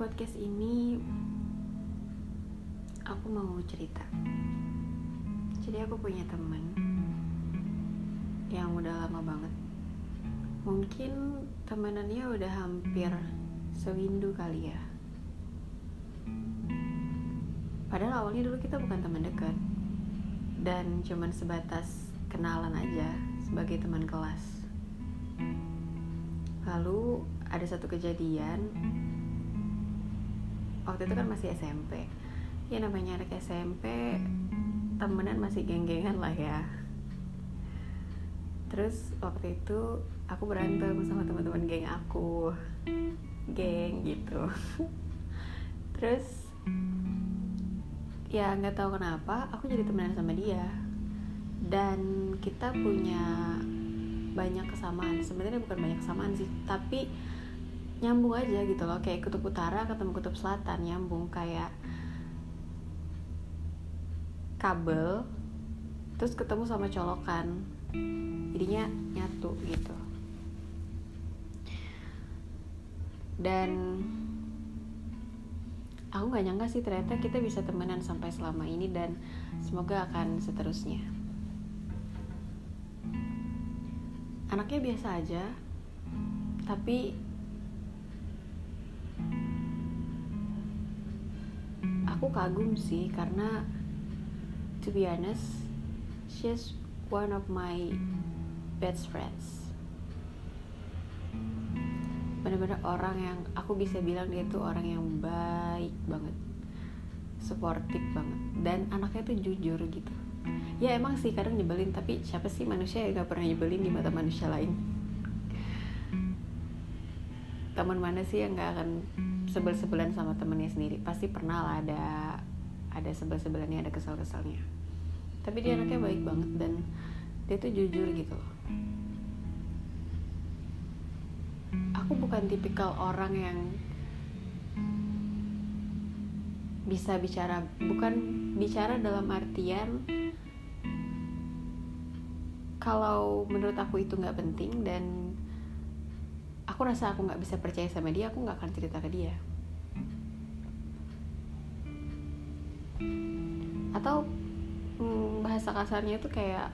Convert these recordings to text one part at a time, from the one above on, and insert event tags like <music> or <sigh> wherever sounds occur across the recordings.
podcast ini aku mau cerita. Jadi aku punya temen yang udah lama banget. Mungkin temenannya udah hampir sewindu kali ya. Padahal awalnya dulu kita bukan teman dekat dan cuman sebatas kenalan aja sebagai teman kelas. Lalu ada satu kejadian waktu itu kan masih SMP ya namanya anak SMP temenan masih geng-gengan lah ya. Terus waktu itu aku berantem sama teman-teman geng aku. Geng gitu. <laughs> Terus ya nggak tahu kenapa aku jadi temenan sama dia. Dan kita punya banyak kesamaan. Sebenarnya bukan banyak kesamaan sih tapi nyambung aja gitu loh kayak kutub utara ketemu kutub selatan nyambung kayak kabel terus ketemu sama colokan. Jadinya nyatu gitu. Dan aku nggak nyangka sih ternyata kita bisa temenan sampai selama ini dan semoga akan seterusnya. Anaknya biasa aja tapi aku kagum sih karena to be honest she's one of my best friends. Bener-bener orang yang aku bisa bilang dia tuh orang yang baik banget supportive banget dan anaknya tuh jujur gitu. Ya emang sih kadang nyebelin tapi siapa sih manusia yang gak pernah nyebelin di mata manusia lain? Teman mana sih yang gak akan sebel-sebelan sama temennya sendiri. Pasti pernah lah ada ada sebel-sebelannya ada kesal-kesalnya. Tapi dia anaknya baik banget dan dia tuh jujur gitu loh. Aku bukan tipikal orang yang bisa bicara bukan bicara dalam artian kalau menurut aku itu nggak penting dan aku rasa aku nggak bisa percaya sama dia aku nggak akan cerita ke dia atau hmm, bahasa kasarnya itu kayak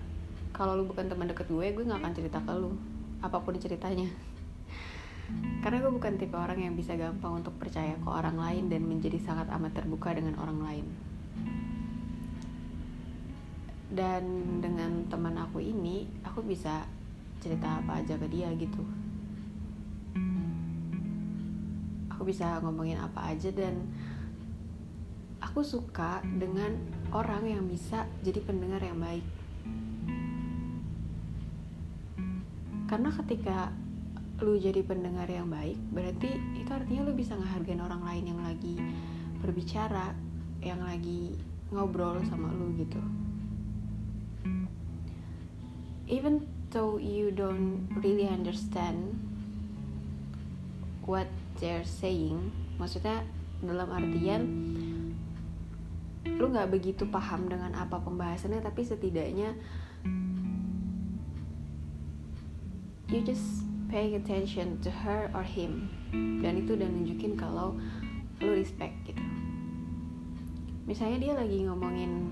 kalau lu bukan teman deket gue gue nggak akan cerita ke lu apa pun ceritanya. <laughs> Karena gue bukan tipe orang yang bisa gampang untuk percaya ke orang lain dan menjadi sangat amat terbuka dengan orang lain. Dan dengan teman aku ini aku bisa cerita apa aja ke dia gitu. Aku bisa ngomongin apa aja dan aku suka dengan orang yang bisa jadi pendengar yang baik. Karena ketika lu jadi pendengar yang baik berarti itu artinya lu bisa ngehargain orang lain yang lagi berbicara yang lagi ngobrol sama lu gitu. Even though you don't really understand what they're saying maksudnya dalam artian lu nggak begitu paham dengan apa pembahasannya tapi setidaknya you just paying attention to her or him. Dan itu udah nunjukin kalau lu respect gitu. Misalnya dia lagi ngomongin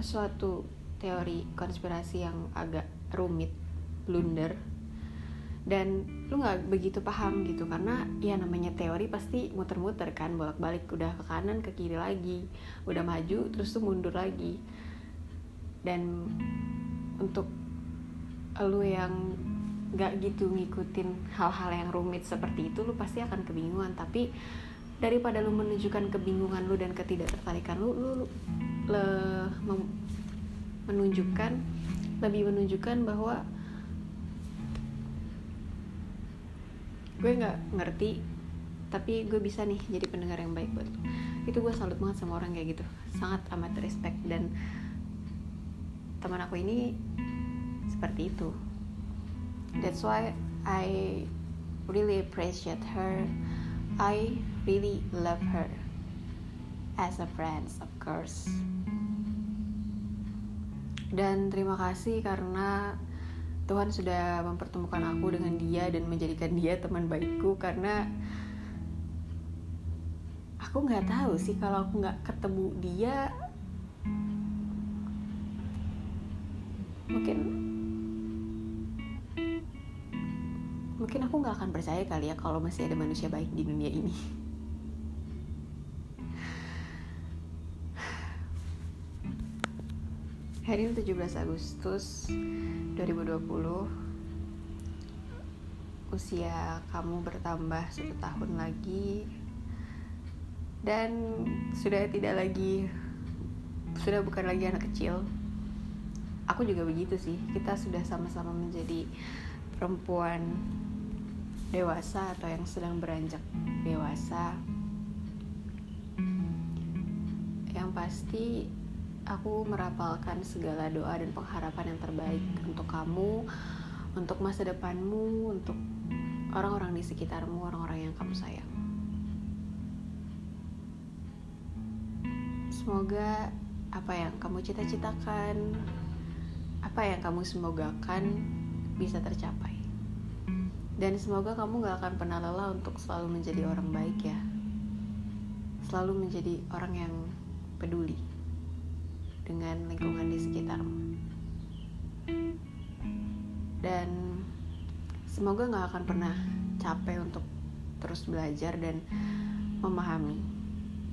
suatu teori konspirasi yang agak rumit blunder dan lu nggak begitu paham gitu karena ya namanya teori pasti muter-muter kan bolak-balik udah ke kanan ke kiri lagi udah maju terus tuh mundur lagi. Dan untuk lu yang nggak gitu ngikutin hal-hal yang rumit seperti itu lu pasti akan kebingungan. Tapi daripada lu menunjukkan kebingungan lu dan ketidaktertarikan lu lu, lu le, menunjukkan lebih menunjukkan bahwa gue nggak ngerti tapi gue bisa nih jadi pendengar yang baik buat lo itu gue salut banget sama orang kayak gitu. Sangat amat respect dan teman aku ini seperti itu. That's why I really appreciate her. I really love her as a friend of course. Dan terima kasih karena Tuhan sudah mempertemukan aku dengan dia dan menjadikan dia teman baikku karena aku nggak tahu sih kalau aku nggak ketemu dia mungkin mungkin aku nggak akan percaya kali ya kalau masih ada manusia baik di dunia ini hari ini 17 Agustus 2020 usia kamu bertambah satu tahun lagi. Dan sudah tidak lagi sudah bukan lagi anak kecil. Aku juga begitu sih. Kita sudah sama-sama menjadi perempuan dewasa atau yang sedang beranjak dewasa. Yang pasti aku merapalkan segala doa dan pengharapan yang terbaik untuk kamu, untuk masa depanmu, untuk orang-orang di sekitarmu, orang-orang yang kamu sayang. Semoga apa yang kamu cita-citakan, apa yang kamu semogakan bisa tercapai. Dan semoga kamu gak akan pernah lelah untuk selalu menjadi orang baik ya. Selalu menjadi orang yang peduli dengan lingkungan di sekitarmu. Dan semoga gak akan pernah capek untuk terus belajar dan memahami.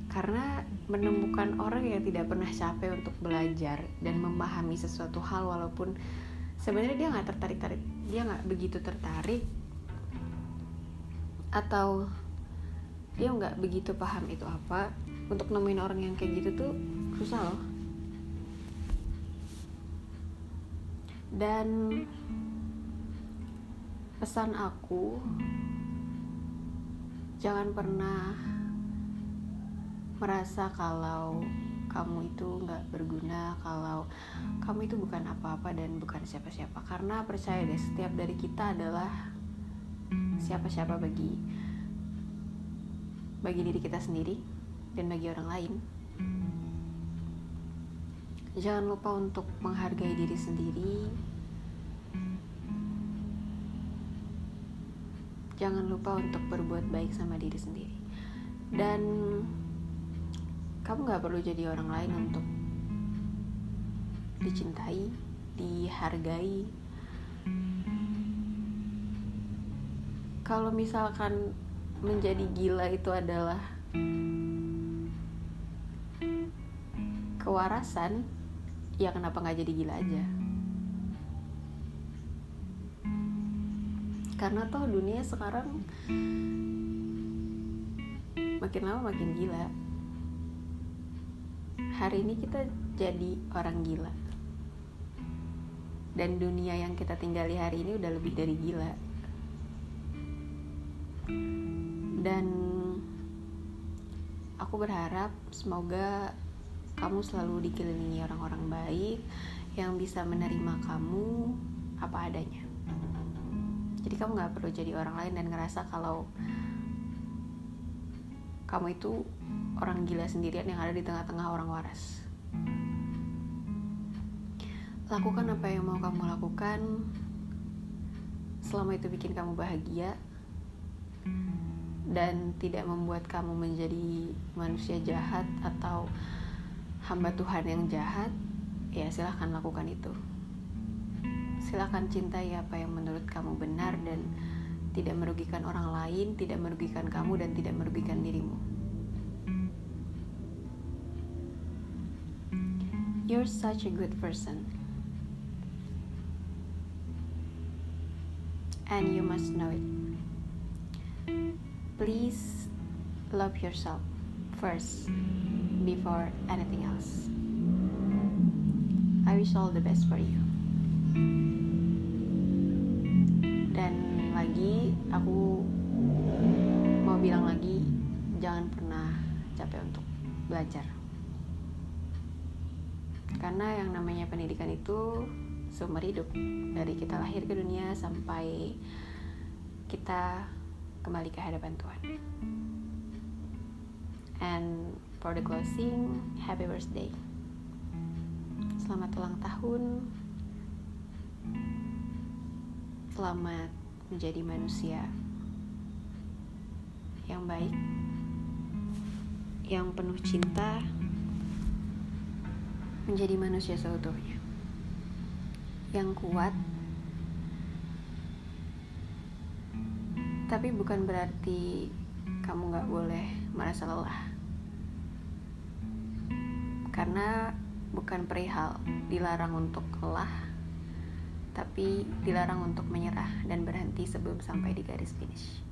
Karena menemukan orang yang tidak pernah capek untuk belajar dan memahami sesuatu hal walaupun sebenarnya dia nggak tertarik tarik dia nggak begitu tertarik atau dia nggak begitu paham itu apa untuk nemuin orang yang kayak gitu tuh susah loh dan pesan aku jangan pernah merasa kalau kamu itu nggak berguna kalau kamu itu bukan apa-apa dan bukan siapa-siapa. Karena percaya deh setiap dari kita adalah siapa-siapa bagi bagi diri kita sendiri dan bagi orang lain Jangan lupa untuk menghargai diri sendiri. Jangan lupa untuk berbuat baik sama diri sendiri. Dan kamu gak perlu jadi orang lain untuk dicintai, dihargai. Kalau misalkan menjadi gila itu adalah kewarasan, ya kenapa nggak jadi gila aja? Karena toh dunia sekarang makin lama makin gila. Hari ini kita jadi orang gila. Dan dunia yang kita tinggali hari ini udah lebih dari gila. Dan aku berharap semoga kamu selalu dikelilingi orang-orang baik yang bisa menerima kamu apa adanya. Jadi kamu gak perlu jadi orang lain dan ngerasa kalau kamu itu orang gila sendirian yang ada di tengah-tengah orang waras. Lakukan apa yang mau kamu lakukan. Selama itu bikin kamu bahagia dan tidak membuat kamu menjadi manusia jahat atau hamba Tuhan yang jahat, ya silahkan lakukan itu. Silahkan cintai apa yang menurut kamu benar dan tidak merugikan orang lain, tidak merugikan kamu dan tidak merugikan dirimu. You're such a good person. And you must know it. Please love yourself first before anything else. I wish all the best for you. Dan lagi aku mau bilang lagi jangan pernah capek untuk belajar. Karena yang namanya pendidikan itu seumur hidup dari kita lahir ke dunia sampai kita kembali ke hadapan Tuhan. And for the closing, happy birthday. Selamat ulang tahun. Selamat menjadi manusia yang baik yang penuh cinta menjadi manusia seutuhnya yang kuat tapi bukan berarti kamu gak boleh merasa lelah karena bukan perihal dilarang untuk lelah tapi dilarang untuk menyerah dan berhenti sebelum sampai di garis finish.